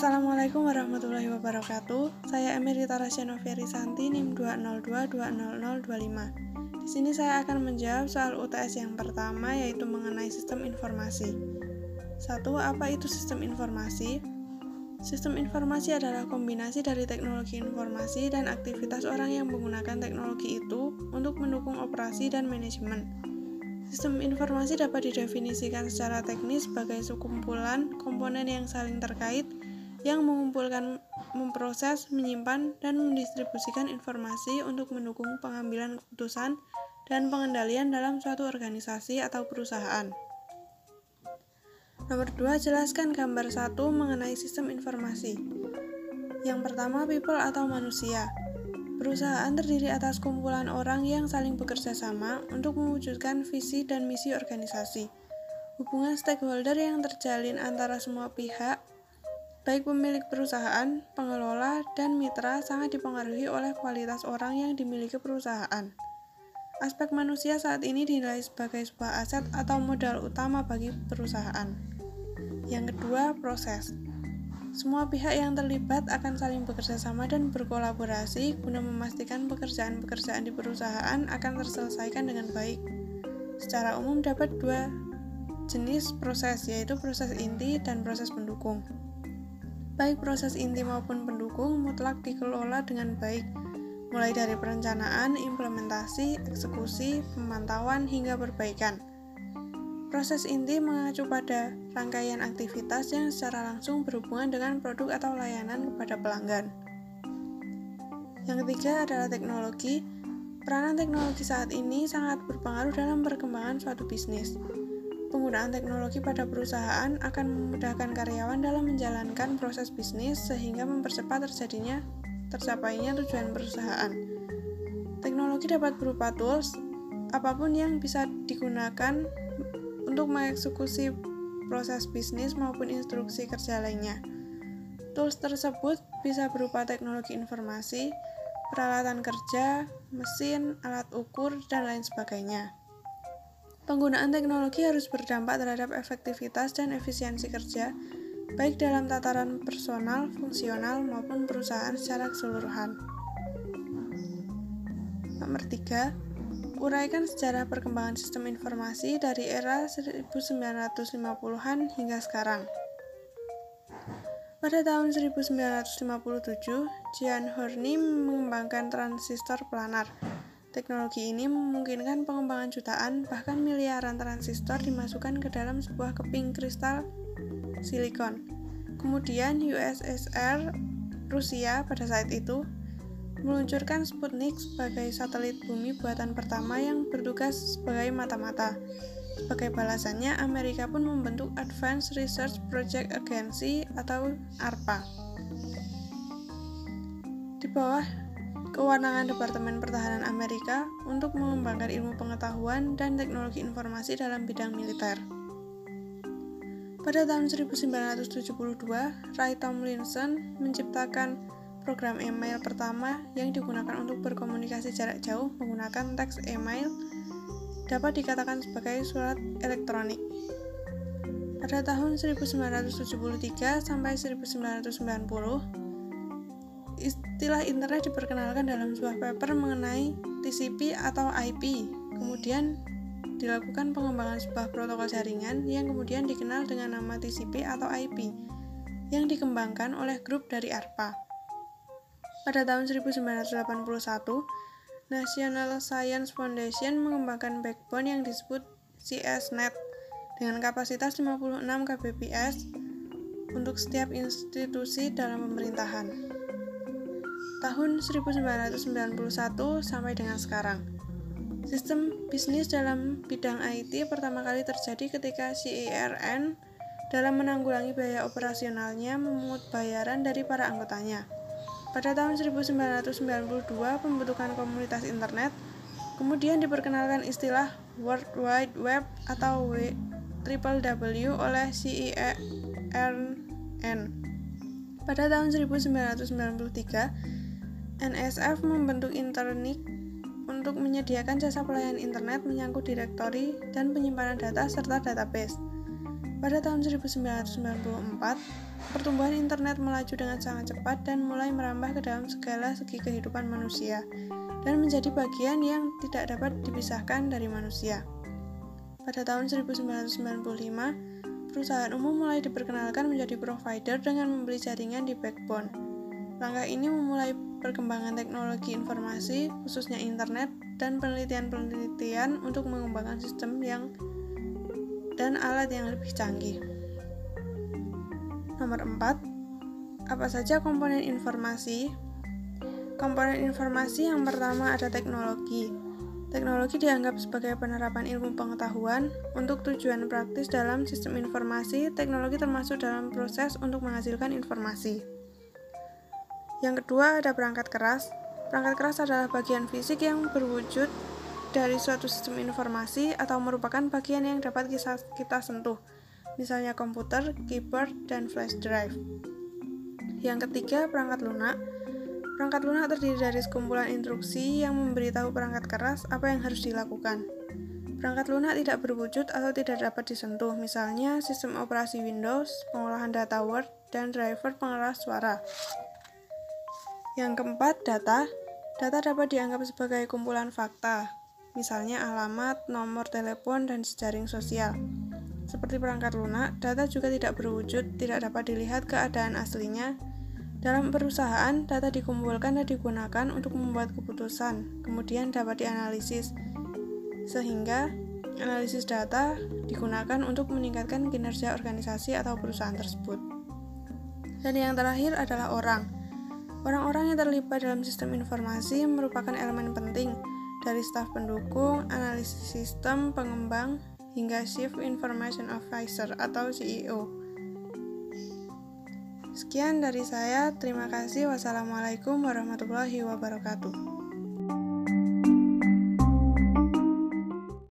Assalamualaikum warahmatullahi wabarakatuh. Saya Emerita Rasyano Santi NIM 202200025. Di sini saya akan menjawab soal UTS yang pertama yaitu mengenai sistem informasi. Satu, apa itu sistem informasi? Sistem informasi adalah kombinasi dari teknologi informasi dan aktivitas orang yang menggunakan teknologi itu untuk mendukung operasi dan manajemen. Sistem informasi dapat didefinisikan secara teknis sebagai sekumpulan komponen yang saling terkait yang mengumpulkan, memproses, menyimpan, dan mendistribusikan informasi untuk mendukung pengambilan keputusan dan pengendalian dalam suatu organisasi atau perusahaan. Nomor 2, jelaskan gambar 1 mengenai sistem informasi. Yang pertama, people atau manusia. Perusahaan terdiri atas kumpulan orang yang saling bekerja sama untuk mewujudkan visi dan misi organisasi. Hubungan stakeholder yang terjalin antara semua pihak Baik pemilik perusahaan, pengelola, dan mitra sangat dipengaruhi oleh kualitas orang yang dimiliki perusahaan. Aspek manusia saat ini dinilai sebagai sebuah aset atau modal utama bagi perusahaan. Yang kedua, proses. Semua pihak yang terlibat akan saling bekerja sama dan berkolaborasi guna memastikan pekerjaan-pekerjaan di perusahaan akan terselesaikan dengan baik. Secara umum dapat dua jenis proses, yaitu proses inti dan proses pendukung. Baik proses inti maupun pendukung mutlak dikelola dengan baik, mulai dari perencanaan, implementasi, eksekusi, pemantauan, hingga perbaikan. Proses inti mengacu pada rangkaian aktivitas yang secara langsung berhubungan dengan produk atau layanan kepada pelanggan. Yang ketiga adalah teknologi. Peranan teknologi saat ini sangat berpengaruh dalam perkembangan suatu bisnis. Penggunaan teknologi pada perusahaan akan memudahkan karyawan dalam menjalankan proses bisnis sehingga mempercepat terjadinya tercapainya tujuan perusahaan. Teknologi dapat berupa tools apa pun yang bisa digunakan untuk mengeksekusi proses bisnis maupun instruksi kerja lainnya. Tools tersebut bisa berupa teknologi informasi, peralatan kerja, mesin, alat ukur, dan lain sebagainya. Penggunaan teknologi harus berdampak terhadap efektivitas dan efisiensi kerja, baik dalam tataran personal, fungsional, maupun perusahaan secara keseluruhan. Nomor 3. Uraikan sejarah perkembangan sistem informasi dari era 1950-an hingga sekarang. Pada tahun 1957, Gian Horny mengembangkan transistor planar Teknologi ini memungkinkan pengembangan jutaan, bahkan miliaran transistor dimasukkan ke dalam sebuah keping kristal silikon. Kemudian USSR, Rusia pada saat itu, meluncurkan Sputnik sebagai satelit bumi buatan pertama yang bertugas sebagai mata-mata. Sebagai balasannya, Amerika pun membentuk Advanced Research Project Agency atau ARPA. Di bawah kewenangan Departemen Pertahanan Amerika untuk mengembangkan ilmu pengetahuan dan teknologi informasi dalam bidang militer. Pada tahun 1972, Ray Tomlinson menciptakan program email pertama yang digunakan untuk berkomunikasi jarak jauh menggunakan teks email dapat dikatakan sebagai surat elektronik. Pada tahun 1973 sampai 1990, Istilah internet diperkenalkan dalam sebuah paper mengenai TCP atau IP. Kemudian dilakukan pengembangan sebuah protokol jaringan yang kemudian dikenal dengan nama TCP atau IP yang dikembangkan oleh grup dari ARPA. Pada tahun 1981, National Science Foundation mengembangkan backbone yang disebut CSNet dengan kapasitas 56 kbps untuk setiap institusi dalam pemerintahan tahun 1991 sampai dengan sekarang. Sistem bisnis dalam bidang IT pertama kali terjadi ketika CERN dalam menanggulangi biaya operasionalnya memungut bayaran dari para anggotanya. Pada tahun 1992 pembentukan komunitas internet, kemudian diperkenalkan istilah World Wide Web atau WWW oleh CERN. Pada tahun 1993, NSF membentuk Internik untuk menyediakan jasa pelayanan internet menyangkut direktori dan penyimpanan data serta database. Pada tahun 1994, pertumbuhan internet melaju dengan sangat cepat dan mulai merambah ke dalam segala segi kehidupan manusia dan menjadi bagian yang tidak dapat dipisahkan dari manusia. Pada tahun 1995, perusahaan umum mulai diperkenalkan menjadi provider dengan membeli jaringan di backbone. Langkah ini memulai perkembangan teknologi informasi, khususnya internet, dan penelitian-penelitian untuk mengembangkan sistem yang dan alat yang lebih canggih. Nomor 4. Apa saja komponen informasi? Komponen informasi yang pertama ada teknologi. Teknologi dianggap sebagai penerapan ilmu pengetahuan untuk tujuan praktis dalam sistem informasi. Teknologi termasuk dalam proses untuk menghasilkan informasi. Yang kedua ada perangkat keras. Perangkat keras adalah bagian fisik yang berwujud dari suatu sistem informasi atau merupakan bagian yang dapat kita, sentuh, misalnya komputer, keyboard, dan flash drive. Yang ketiga, perangkat lunak. Perangkat lunak terdiri dari sekumpulan instruksi yang memberitahu perangkat keras apa yang harus dilakukan. Perangkat lunak tidak berwujud atau tidak dapat disentuh, misalnya sistem operasi Windows, pengolahan data Word, dan driver pengeras suara. Yang keempat, data. Data dapat dianggap sebagai kumpulan fakta, misalnya alamat, nomor telepon, dan jejaring sosial. Seperti perangkat lunak, data juga tidak berwujud, tidak dapat dilihat keadaan aslinya. Dalam perusahaan, data dikumpulkan dan digunakan untuk membuat keputusan, kemudian dapat dianalisis, sehingga analisis data digunakan untuk meningkatkan kinerja organisasi atau perusahaan tersebut. Dan yang terakhir adalah orang. Orang-orang yang terlibat dalam sistem informasi merupakan elemen penting dari staf pendukung, analisis sistem, pengembang, hingga Chief Information Officer atau CEO. Sekian dari saya, terima kasih. Wassalamualaikum warahmatullahi wabarakatuh.